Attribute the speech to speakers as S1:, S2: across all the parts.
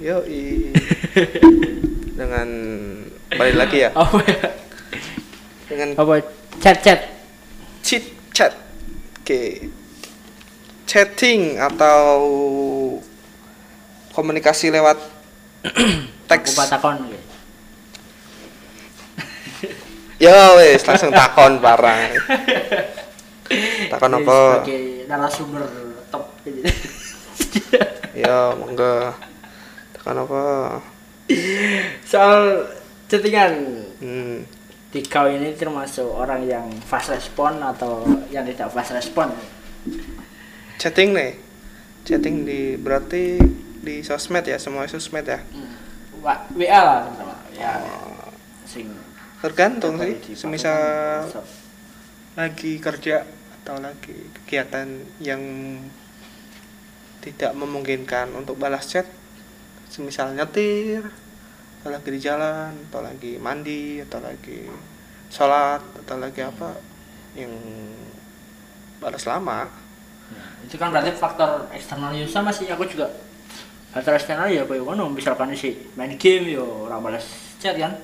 S1: Yo dengan balik lagi ya?
S2: Apa ya?
S1: Dengan
S2: apa? Chat chat.
S1: Chit chat. Oke. Chatting atau komunikasi lewat teks.
S2: aku gitu.
S1: Yo wes langsung takon barang. Takon apa?
S2: sebagai narasumber top gitu.
S1: Yo monggo. Takon apa?
S2: soal chattingan
S1: Hmm.
S2: di kau ini termasuk orang yang fast respon atau yang tidak fast respon
S1: Chatting nih. Chatting di berarti di sosmed ya, semua sosmed ya.
S2: hmm. Wa- WA lah terutama ya sing
S1: Tergantung sih. Semisal lagi kerja atau lagi kegiatan yang tidak memungkinkan untuk balas chat semisal nyetir atau lagi di jalan atau lagi mandi atau lagi sholat atau lagi apa yang balas lama
S2: Ya, itu kan berarti faktor eksternal ya sama sih aku juga faktor eksternal ya kayak ngono misalkan sih main game yo ora balas chat kan.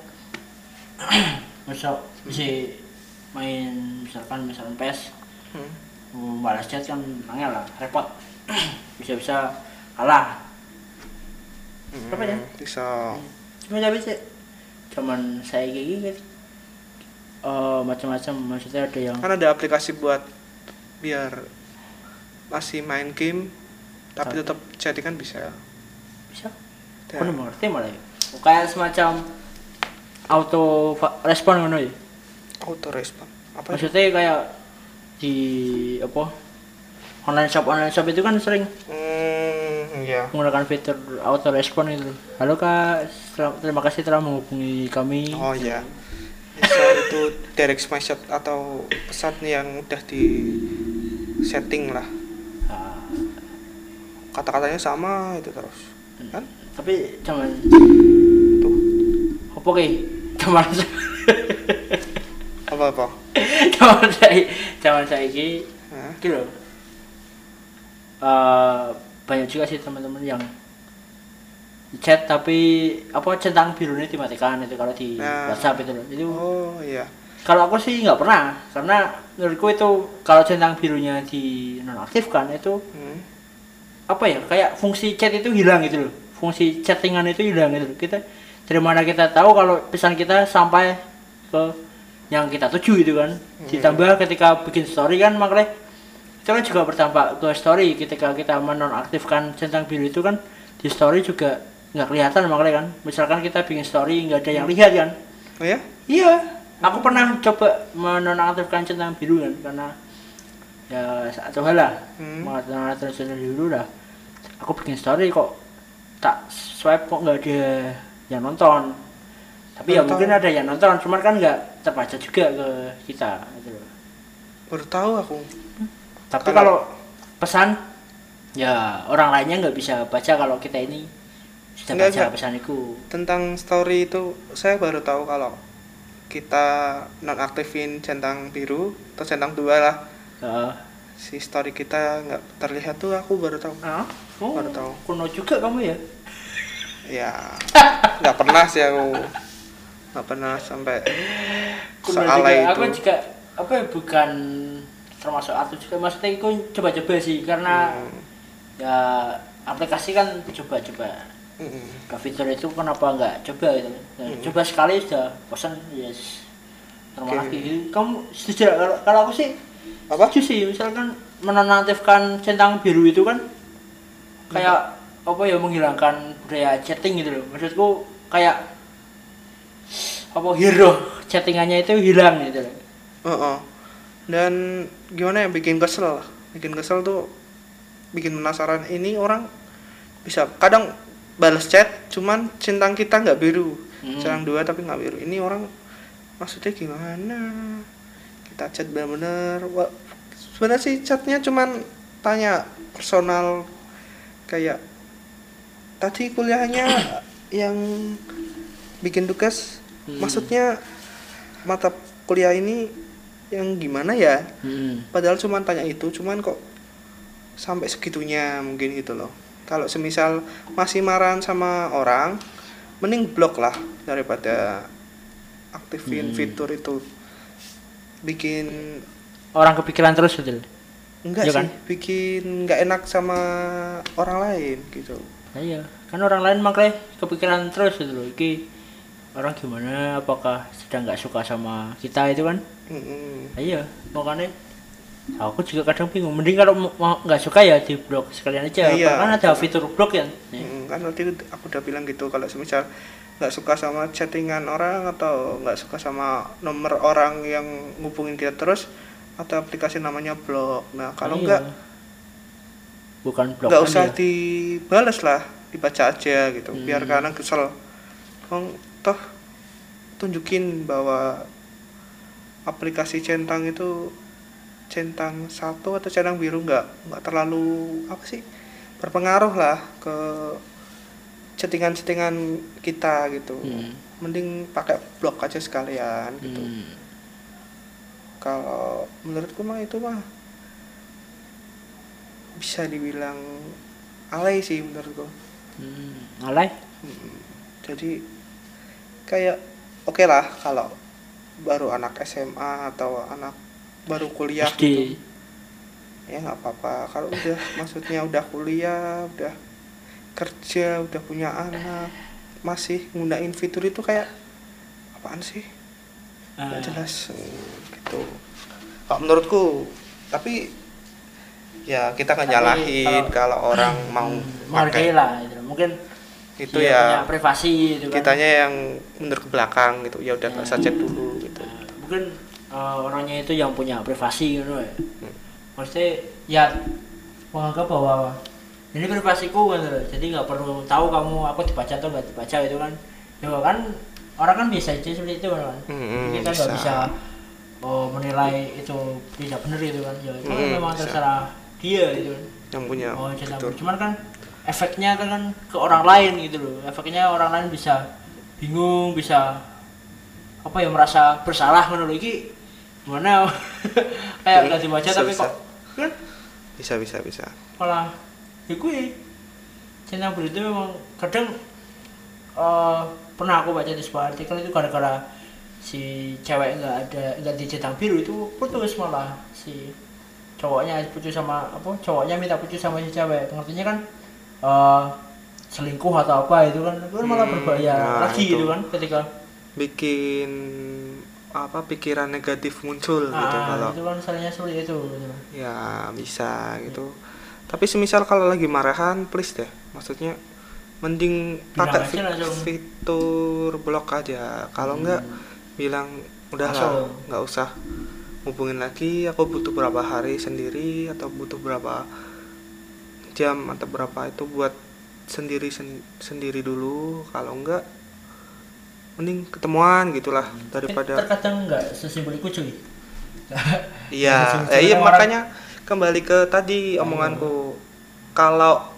S2: Misal si main misalkan misalkan PES
S1: hmm.
S2: balas chat kan angel lah repot. Bisa-bisa kalah. Apa ya?
S1: bisa.
S2: Cuma tapi sih cuman saya kayak gini eh macam-macam maksudnya ada yang
S1: kan ada aplikasi buat biar masih main game tapi tetap chattingan bisa
S2: bisa.
S1: Ya.
S2: aku ngerti malah ya. Kayak semacam auto respon ngono ya.
S1: Auto respon. Apa itu?
S2: maksudnya kayak di apa online shop online shop itu kan sering
S1: hmm ya
S2: menggunakan fitur auto respon itu. Halo kak. Terima kasih telah menghubungi kami.
S1: Oh ya bisa itu direct message atau pesan yang udah di setting lah.
S2: Ah,
S1: kata-katanya sama itu terus kan?
S2: Tapi cuman
S1: tuh.
S2: Apa ki? Cuman
S1: apa apa
S2: cuman saya cuman saya ki.
S1: Hah?
S2: gitu banyak juga sih teman-teman yang chat tapi apa centang birunya dimatikan itu kalau di
S1: Nah.
S2: WhatsApp itu loh. Itu
S1: oh iya.
S2: kalau aku sih nggak pernah karena menurutku itu kalau centang birunya di nonaktifkan itu
S1: hmm.
S2: Apa ya kayak fungsi chat itu hilang gitu loh. Fungsi chattingan itu hilang gitu loh. Kita dari mana kita tahu kalau pesan kita sampai ke yang kita tuju gitu kan. Ditambah ketika bikin story kan makanya itu kan juga berdampak ke story. Ketika kita menonaktifkan centang biru itu kan di story juga nggak kelihatan makanya kan. Misalkan kita bikin story nggak ada yang lihat kan.
S1: Oh ya?
S2: Iya, aku pernah coba menonaktifkan centang biru kan karena ya satu hal lah
S1: Hmm.
S2: menonaktifkan centang biru lah. Aku bikin story kok tak swipe kok nggak ada yang nonton. Tapi ya
S1: Nonton.
S2: mungkin ada yang nonton, cuman kan nggak terbaca juga ke kita. Gitu loh.
S1: baru tahu aku
S2: Tapi
S1: Kalau-
S2: kalau pesan ya orang lainnya nggak bisa baca kalau kita ini sudah
S1: Nggak,
S2: baca
S1: nggak.
S2: pesan itu.
S1: tentang story itu saya baru tahu kalau kita nonaktifin centang biru atau centang dua lah Si story kita nggak terlihat tuh aku baru tahu
S2: Ah, oh,
S1: Baru tahu.
S2: kuno juga kamu ya?
S1: ya nggak pernah sih aku nggak pernah sampai
S2: Kuno juga.
S1: itu
S2: Aku juga apa ya bukan termasuk artis juga maksudnya aku coba-coba sih karena
S1: Hmm.
S2: ya aplikasi kan coba-coba
S1: Mm-mm.
S2: ke fitur itu kenapa nggak coba gitu Ya,
S1: Hmm.
S2: coba sekali sudah bosan yes normal
S1: Oke.
S2: lagi kamu setuju kalau, kalau aku sih
S1: apa?
S2: Sih misalkan menonaktifkan centang biru itu kan kayak apa ya menghilangkan budaya chatting gitu loh. Maksudku kayak apa hero chattingannya itu hilang gitu loh.
S1: Heeh. dan gimana ya bikin kesel bikin kesel tuh bikin penasaran. Ini orang bisa kadang balas chat cuman centang kita nggak biru.
S2: Hmm.
S1: centang dua tapi nggak biru. Ini orang maksudnya gimana kita chat bener-bener sebenarnya sih chatnya cuman tanya personal kayak tadi kuliahnya yang bikin tugas
S2: Hmm.
S1: maksudnya mata kuliah ini yang gimana ya
S2: Hmm.
S1: padahal cuma tanya itu cuman kok sampai segitunya mungkin gitu loh kalau semisal masih marahan sama orang mending blok lah daripada aktifin
S2: Hmm.
S1: fitur itu bikin
S2: orang kepikiran terus gitu.
S1: Enggak
S2: Iya
S1: sih
S2: kan?
S1: bikin nggak enak sama orang lain gitu.
S2: Nah, iya. Kan orang lain makanya kepikiran terus gitu loh. Iki orang gimana? Apakah sedang nggak suka sama kita itu kan?
S1: Mm-mm.
S2: Nah, iya. Makanya aku juga kadang bingung mending kalau mau- nggak suka ya di blok sekalian aja
S1: Iya.
S2: kan ada fitur blok ya
S1: Mm, kan tadi aku udah bilang gitu kalau semisal nggak suka sama chattingan orang atau nggak suka sama nomor orang yang ngubungin dia terus atau aplikasi namanya blog nah kalau
S2: Iya.
S1: nggak
S2: bukan blok
S1: nggak
S2: kan
S1: usah
S2: ya.
S1: dibales lah dibaca aja gitu biar
S2: Hmm.
S1: kadang kesel Wong, toh tunjukin bahwa aplikasi centang itu centang satu atau centang biru nggak nggak terlalu apa sih berpengaruh lah ke chattingan-chattingan kita gitu
S2: Hmm.
S1: mending pakai blog aja sekalian gitu
S2: Hmm.
S1: kalau menurutku mah itu mah bisa dibilang alay sih menurutku
S2: Hmm. alay
S1: Mm, jadi kayak oke lah kalau baru anak SMA atau anak baru kuliah
S2: SD
S1: gitu. Ya nggak apa-apa. Kalau udah maksudnya udah kuliah udah kerja udah punya anak masih nggunain fitur itu kayak apaan sih?
S2: Ah,
S1: nggak jelas mm, gitu. Kalau menurutku tapi ya kita nggak nyalahin kalau, orang mau
S2: menghargai
S1: pakai.
S2: lah gitu. mungkin
S1: itu ya
S2: privasi gitu kan.
S1: kitanya yang mundur ke belakang gitu. Ya udah nggak usah chat dulu gitu.
S2: Nah, mungkin eh, orangnya itu yang punya privasi gitu ya
S1: Hmm.
S2: maksudnya ya menganggap bahwa ini privasiku gitu loh. jadi nggak perlu tahu kamu aku dibaca atau nggak dibaca itu kan ya kan orang kan bisa aja seperti itu kan
S1: Hmm,
S2: kita nggak
S1: bisa.
S2: bisa oh, menilai itu tidak benar itu kan ya itu
S1: Hmm,
S2: memang
S1: bisa.
S2: terserah dia itu kan
S1: yang punya
S2: oh
S1: fitur
S2: cuman kan efeknya kan, kan ke orang lain gitu loh efeknya orang lain bisa bingung bisa apa ya merasa bersalah menurut iki gimana kayak nggak dibaca
S1: Bisa,
S2: tapi
S1: bisa.
S2: kok kan
S1: bisa bisa bisa
S2: malah ya gue cinta berita memang kadang eh, pernah aku baca di sebuah artikel itu gara-gara si cewek nggak ada nggak dicetang biru itu putus malah si cowoknya putus sama apa cowoknya minta putus sama si cewek pengertiannya kan eh, selingkuh atau apa itu kan itu kan malah
S1: Hmm,
S2: berbahaya
S1: nah,
S2: lagi
S1: itu.
S2: gitu kan ketika
S1: bikin apa pikiran negatif muncul gitu
S2: ah,
S1: kalau
S2: itu kan salahnya seperti itu gitu.
S1: ya bisa gitu. Tapi semisal kalau lagi marahan please deh. Maksudnya mending
S2: Bilang
S1: pakai
S2: aja
S1: fi-
S2: langsung.
S1: fitur blok aja. Kalau enggak bilang udah lah nggak usah hubungin lagi. Aku butuh berapa hari sendiri atau butuh berapa jam atau berapa itu buat sendiri sen- sendiri dulu. Kalau enggak mending ketemuan gitulah
S2: Tapi
S1: daripada
S2: terkadang nggak sesimpel itu cuy
S1: Iya, eh, iya
S2: orang-
S1: makanya kembali ke tadi omonganku. Kalau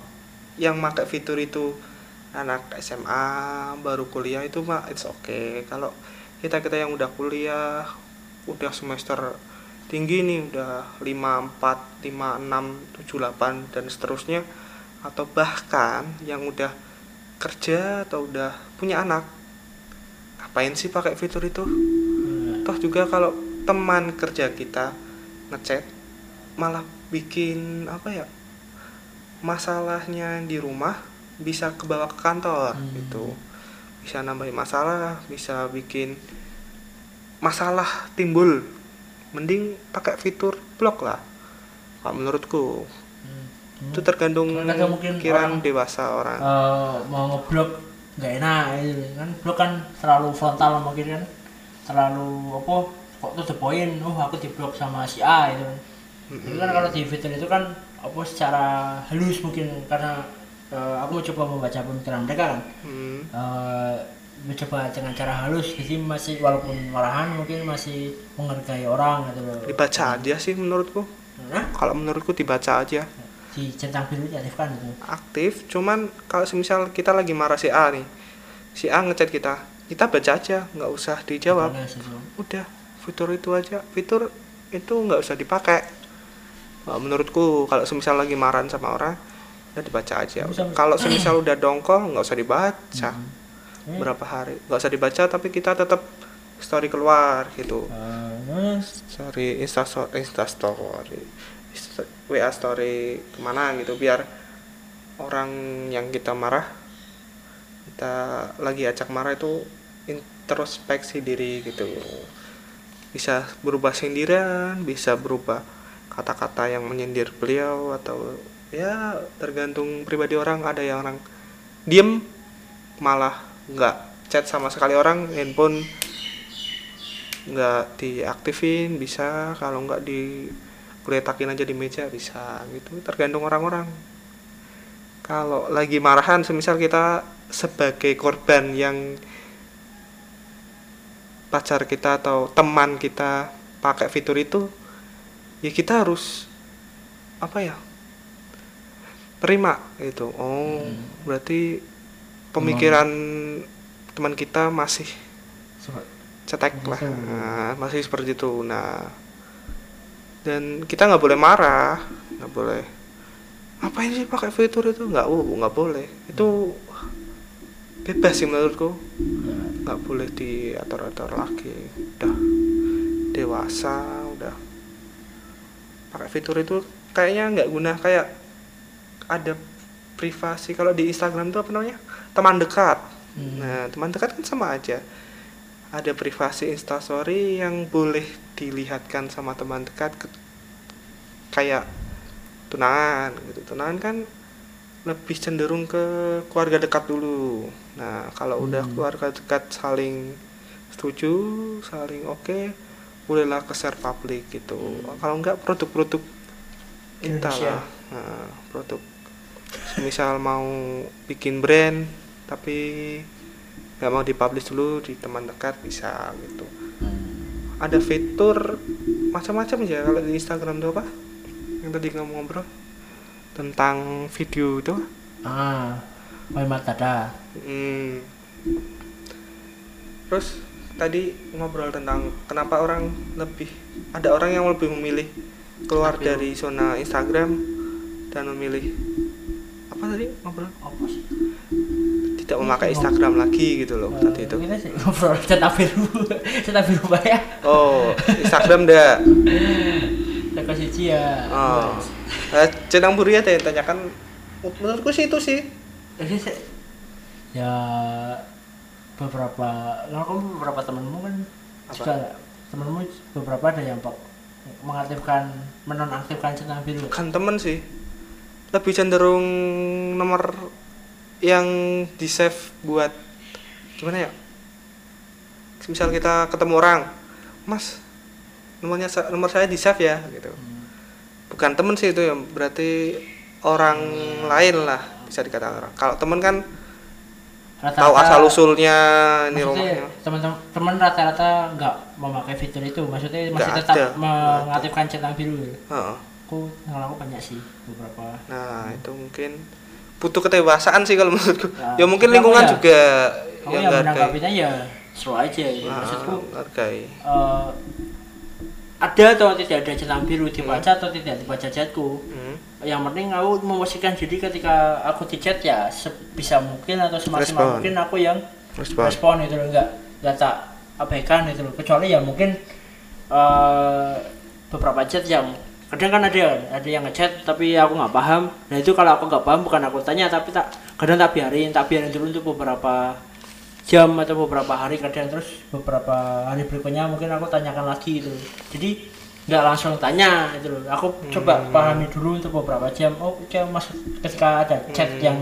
S1: yang pakai fitur itu anak SMA baru kuliah itu mah it's okay. Kalau kita kita yang udah kuliah, udah semester tinggi nih, udah 5 4, 5 6, 7 8 dan seterusnya atau bahkan yang udah kerja atau udah punya anak. Ngapain sih pakai fitur itu?
S2: Hmm.
S1: toh juga kalau teman kerja kita ngechat malah bikin apa ya masalahnya di rumah bisa kebawa ke kantor
S2: Hmm.
S1: gitu bisa nambahin masalah bisa bikin masalah timbul mending pakai fitur blok lah kalau menurutku
S2: Hmm.
S1: itu tergantung
S2: mungkin orang-
S1: pikiran dewasa orang
S2: Eh, mau ngeblok nggak enak gitu. Kan blok kan terlalu frontal mungkin kan. Terlalu apa kok tuh the point? Oh aku diblok sama si A itu kan. Jadi kan kalau di fitur itu kan apa secara halus mungkin karena eh, aku coba membaca pemikiran mereka kan.
S1: Hmm,
S2: Eh, mencoba dengan cara halus jadi masih walaupun marahan mungkin masih menghargai orang gitu
S1: dibaca aja sih menurutku.
S2: Nah,
S1: kalau menurutku dibaca aja
S2: si centang biru diaktifkan itu
S1: aktif cuman kalau semisal kita lagi marah si A nih si A ngechat kita kita baca aja nggak usah dijawab. Udah fitur itu aja. Fitur itu nggak usah dipakai. Nah, menurutku kalau semisal lagi marahan sama orang udah dibaca aja. Kalau semisal udah dongkol nggak usah dibaca.
S2: Hmm.
S1: berapa hari? Nggak usah dibaca tapi kita tetap story keluar gitu.
S2: Eh, terus?
S1: Story insta story insta story wa story ke mana gitu biar orang yang kita marah kita lagi acak marah itu introspeksi diri gitu. Bisa berubah sindiran bisa berubah kata-kata yang menyindir beliau atau ya tergantung pribadi orang. Ada yang orang diem malah nggak chat sama sekali orang handphone nggak diaktifin bisa. Kalau nggak digeletakin aja di meja bisa gitu. Tergantung orang-orang. Kalau lagi marahan semisal kita sebagai korban yang pacar kita atau teman kita pakai fitur itu ya kita harus apa ya terima gitu. Oh berarti pemikiran teman kita masih cetek lah. Nah, masih seperti itu. Nah dan kita nggak boleh marah nggak boleh. Ngapain sih pakai fitur itu? Nggak uh nggak boleh. Itu bebas sih menurutku. Nggak boleh diatur-atur lagi. Udah dewasa udah. Pakai fitur itu kayaknya nggak guna. Kayak ada privasi. Kalau di Instagram tuh apa namanya? Teman dekat.
S2: Hmm.
S1: nah teman dekat kan sama aja ada privasi instastory yang boleh dilihatkan sama teman dekat ke- kayak tunangan gitu. Tunangan kan lebih cenderung ke keluarga dekat dulu. Nah kalau udah
S2: Hmm.
S1: keluarga dekat saling setuju saling oke bolehlah ke share publik gitu. Kalau enggak produk-produk kita
S2: Indonesia.
S1: lah nah, produk. Misal mau bikin brand tapi nggak mau dipublish dulu di teman dekat bisa gitu. Ada fitur macam-macam ya kalau di Instagram tuh apa? Yang tadi kamu ngobrol tentang video itu.
S2: Ah Muhammad Tada
S1: Hmm. Terus tadi ngobrol tentang kenapa orang lebih ada orang yang lebih memilih keluar
S2: Tapi-
S1: dari zona Instagram dan memilih apa tadi ngobrol?
S2: Apa sih
S1: tidak memakai Instagram lagi gitu loh tadi itu.
S2: ngobrol centang biru centang biru ya
S1: Oh, Instagram dah.
S2: Teko siji ya
S1: Oh. Eh, Centang Buri ya tanya tanyakan menurutku sih itu sih.
S2: Se- ya beberapa kamu beberapa temenmu kan
S1: Apa?
S2: juga temenmu beberapa ada yang mengaktifkan menonaktifkan centang biru
S1: Kan temen sih. Lebih cenderung nomor yang di save buat gimana ya? Misal kita ketemu orang, Mas, nomornya nomor saya di save ya gitu.
S2: Hmm.
S1: Bukan temen sih itu ya, berarti orang lain lah bisa dikatakan orang. Kalau temen kan
S2: Rata-rata-
S1: tahu asal usulnya ini rumahnya.
S2: teman-teman teman rata-rata nggak memakai fitur itu maksudnya masih
S1: Nggak
S2: tetap
S1: ada.
S2: mengaktifkan centang biru aku kenal aku banyak sih beberapa
S1: Nah, itu mungkin butuh ketewasaan sih kalau menurutku.
S2: Ya,
S1: Ya, mungkin lingkungan
S2: ya-
S1: juga
S2: kamu
S1: yang
S2: yang menanggapinya ya seru aja ya.
S1: Ah,
S2: maksudku eh, ada atau tidak ada centang biru dibaca atau tidak dibaca chatku
S1: Hmm.
S2: yang penting aku memposisikan diri ketika aku di chat ya sebisa mungkin atau
S1: Respon.
S2: semaksimal mungkin aku yang
S1: Respon.
S2: respon itu loh enggak enggak tak abaikan itu loh kecuali ya mungkin eh beberapa chat yang kadang kan ada ada yang ngechat tapi aku nggak paham. Nah itu kalau aku nggak paham bukan aku tanya tapi tak kadang tak biarin tak biarin dulu untuk beberapa jam atau beberapa hari kadang terus beberapa hari berikutnya mungkin aku tanyakan lagi itu jadi nggak langsung tanya itu loh. Aku coba pahami dulu untuk beberapa jam. Oh oke maksud ketika ada chat
S1: Hmm.
S2: yang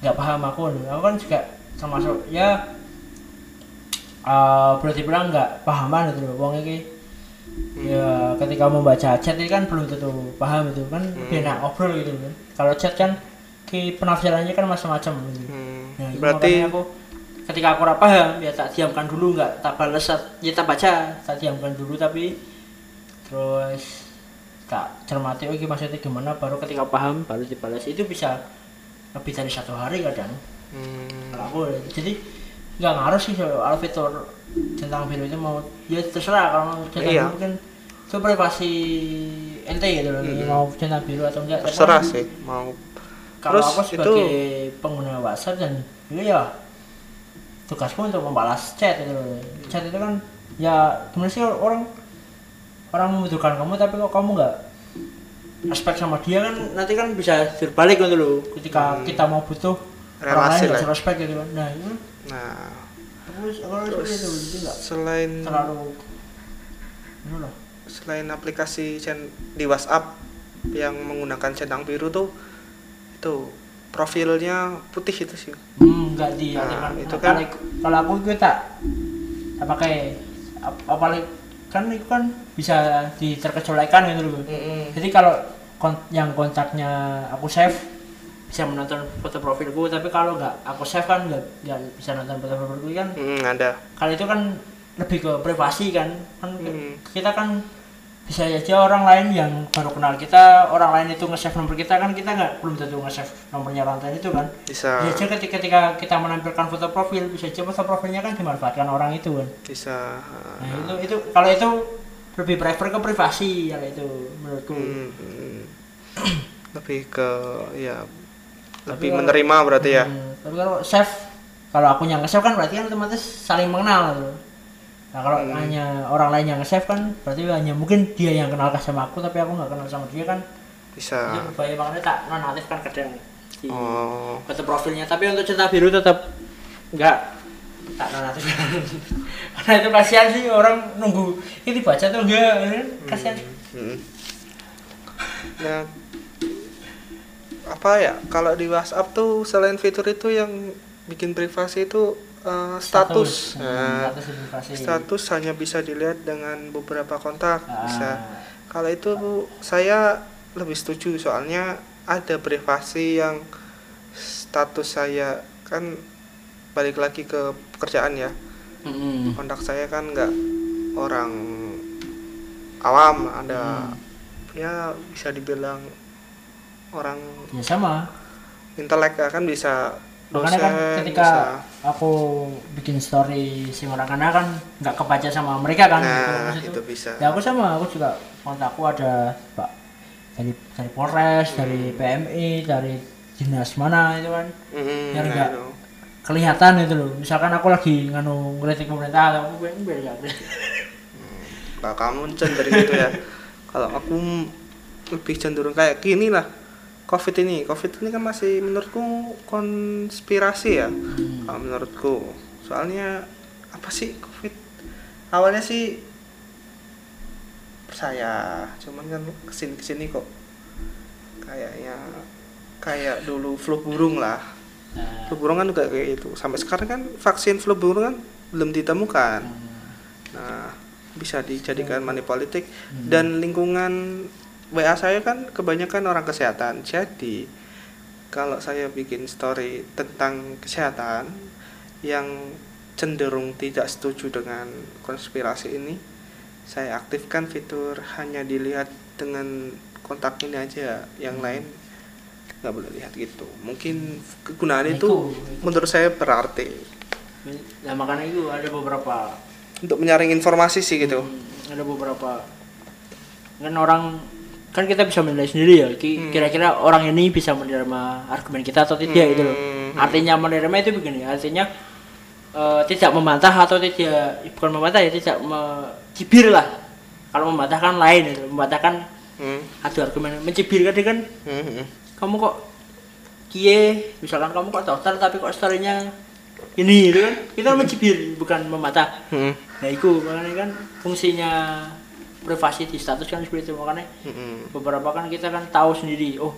S2: nggak paham aku aku kan juga termasuk ya eh boleh dibilang nggak pahaman itu loh. Wong ya ketika membaca chat ini kan belum tentu paham itu kan
S1: Hmm.
S2: beda ngobrol gitu kan kalau chat kan ki penafsirannya kan macam-macam gitu.
S1: Hmm.
S2: Nah,
S1: Berarti
S2: aku ketika aku ora paham ya tak diamkan dulu nggak tak balas ya tak baca tak diamkan dulu tapi terus tak cermati oh ini maksudnya gimana baru ketika paham baru dibalas itu bisa lebih dari satu hari kadang
S1: Hmm.
S2: kalau aku jadi nggak ngaruh sih soal fitur centang biru itu mau ya terserah kalau centang
S1: Iya.
S2: mungkin itu privasi ente gitu loh
S1: Mm-mm.
S2: mau centang biru atau enggak
S1: Terserah sih mau
S2: kalau
S1: Terus
S2: aku
S1: itu-
S2: sebagai pengguna WhatsApp dan itu ya tugasku untuk membalas chat itu loh. chat itu kan ya gimana sih orang orang membutuhkan kamu tapi kok kamu nggak respect sama dia kan nanti kan bisa berbalik gitu loh ketika
S1: Hmm.
S2: kita mau butuh
S1: Relasi lah.
S2: respect gitu kan. Nah itu
S1: nah
S2: aku harus
S1: terus
S2: nggak
S1: selain
S2: terlalu
S1: selain aplikasi cen- di WhatsApp yang menggunakan centang biru tuh itu profilnya putih itu sih.
S2: Hmm nggak di
S1: Nah, itu
S2: Nah,
S1: kan-
S2: kalau- aku itu tak tak pakai ap- apalagi kan itu kan bisa diterkecualikan gitu loh. Jadi kalau kon- yang kontaknya aku save bisa menonton foto profilku tapi kalau nggak aku save kan nggak nggak bisa nonton foto profilku kan.
S1: Hmm, ada.
S2: Kalau itu kan lebih ke privasi kan. Kan
S1: Hmm.
S2: kita kan bisa aja orang lain yang baru kenal kita orang lain itu nge-save nomor kita kan kita nggak belum tentu nge-save nomornya orang lain itu kan.
S1: Bisa.
S2: Bisa aja ketika, ketika kita menampilkan foto profil bisa aja foto profilnya kan dimanfaatkan orang itu kan.
S1: Bisa
S2: nah itu itu kalau itu lebih prefer ke privasi yang itu menurutku.
S1: Hmm, hmm. lebih ke ya
S2: Tapi
S1: lebih
S2: kalau-
S1: menerima berarti ya?
S2: Hmm, tapi kalau save kalau aku yang nge-save kan berarti kan otomatis saling mengenal gitu. Nah kalau
S1: Hmm.
S2: hanya orang lain yang nge-save kan berarti hanya mungkin dia yang kenal sama aku tapi aku nggak kenal sama dia kan.
S1: Bisa.
S2: Berbahaya makanya tak nonaktif kan kadang. Di
S1: oh.
S2: foto profilnya. Tapi untuk cinta biru tetap nggak tak nonaktif karena itu kasihan sih orang nunggu ini dibaca tuh enggak kasihan.
S1: Hmm. Nah, apa ya? Kalau di WhatsApp tuh selain fitur itu yang bikin privasi itu eh, status.
S2: Hmm,
S1: Nah,
S2: status
S1: status hanya bisa dilihat dengan beberapa kontak.
S2: Ah,
S1: Bisa. Kalau itu saya lebih setuju soalnya ada privasi yang status saya kan balik lagi ke pekerjaan ya.
S2: mm-mm.
S1: kontak saya kan nggak orang awam ada ya bisa dibilang orang
S2: ya sama.
S1: intelek ya kan bisa
S2: makanya kan
S1: dosen,
S2: ketika
S1: bisa.
S2: aku bikin story si orang kana kan nggak kebaca sama mereka kan gitu.
S1: nah
S2: Maksud
S1: itu bisa.
S2: Ya aku sama aku juga kontakku ada pak dari dari Polres dari PMI dari dinas mana itu kan.
S1: Mm,
S2: biar
S1: nah
S2: nggak
S1: itu.
S2: kelihatan itu loh. Misalkan aku lagi nganu ngelitik pemerintah atau aku biar nggak
S1: Nah, kamu cenderung gitu ya. Kalau aku lebih cenderung kayak gini lah covid ini. Covid ini kan masih menurutku konspirasi ya
S2: Hmm.
S1: menurutku. Soalnya apa sih covid? Awalnya sih percaya cuman kan ke sini ke sini kok kayaknya kayak dulu flu burung lah.
S2: Nah,
S1: flu burung kan juga kayak itu sampai sekarang kan vaksin flu burung kan belum ditemukan. Nah bisa dijadikan money politik dan lingkungan WA saya kan kebanyakan orang kesehatan. Jadi kalau saya bikin story tentang kesehatan yang cenderung tidak setuju dengan konspirasi ini saya aktifkan fitur hanya dilihat dengan kontak ini aja yang lain nggak boleh lihat gitu. Mungkin kegunaan
S2: Nah,
S1: itu
S2: itu-
S1: menurut saya berarti.
S2: Nah makanya itu ada beberapa
S1: untuk menyaring informasi sih gitu.
S2: Hmm, ada beberapa. Kan orang kan kita bisa menilai sendiri ya
S1: Hmm.
S2: kira-kira orang ini bisa menerima argumen kita atau tidak itu loh
S1: Hmm.
S2: artinya menerima itu begini artinya eh, tidak membantah atau tidak bukan membantah ya tidak mencibir lah kalau membantah kan lain itu membantah kan
S1: Hmm.
S2: adu argumen mencibir kan kan
S1: Hmm, hmm.
S2: kamu kok kie misalkan kamu kok dokter tapi kok storynya ini itu kan kan mencibir bukan membantah
S1: Hmm.
S2: Nah itu makanya kan fungsinya privasi di status kan seperti itu makanya
S1: Hmm.
S2: beberapa kan kita kan tahu sendiri oh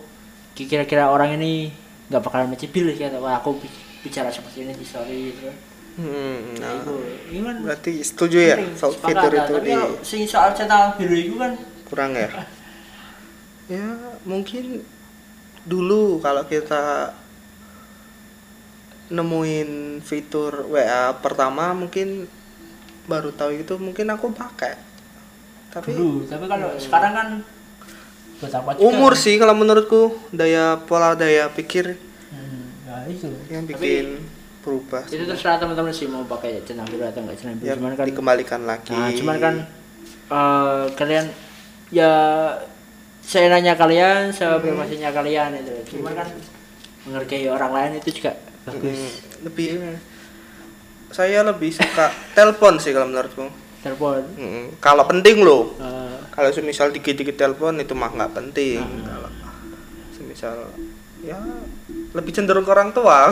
S2: kira-kira orang ini nggak bakalan mencibir kayak wah aku bi- bicara seperti ini di story gitu.
S1: Hmm.
S2: Nah, itu kan
S1: berarti setuju ya soal fitur itu
S2: Tapi
S1: di
S2: sing soal centang biru itu kan
S1: kurang ya ya mungkin dulu kalau kita nemuin fitur WA pertama mungkin baru tahu itu mungkin aku pakai tapi
S2: dulu tapi kalau sekarang kan buat apa juga
S1: umur
S2: kan?
S1: sih kalau menurutku daya pola daya pikir
S2: hmm, ya itu.
S1: yang
S2: Tapi
S1: bikin berubah
S2: itu terserah teman-teman sih mau pakai centang biru atau enggak centang biru.
S1: Ya
S2: cuman kan
S1: dikembalikan lagi.
S2: Nah cuman kan eh, kalian ya seenaknya kalian sebebasnya kalian itu. Cuman kan menghargai orang lain itu juga bagus.
S1: Mm, lebih saya lebih suka telepon sih kalau menurutku
S2: telepon.
S1: Mm, kalau penting loh
S2: eh,
S1: kalau semisal dikit-dikit telepon itu mah nggak penting.
S2: Hmm.
S1: kalau semisal ya lebih cenderung ke orang tua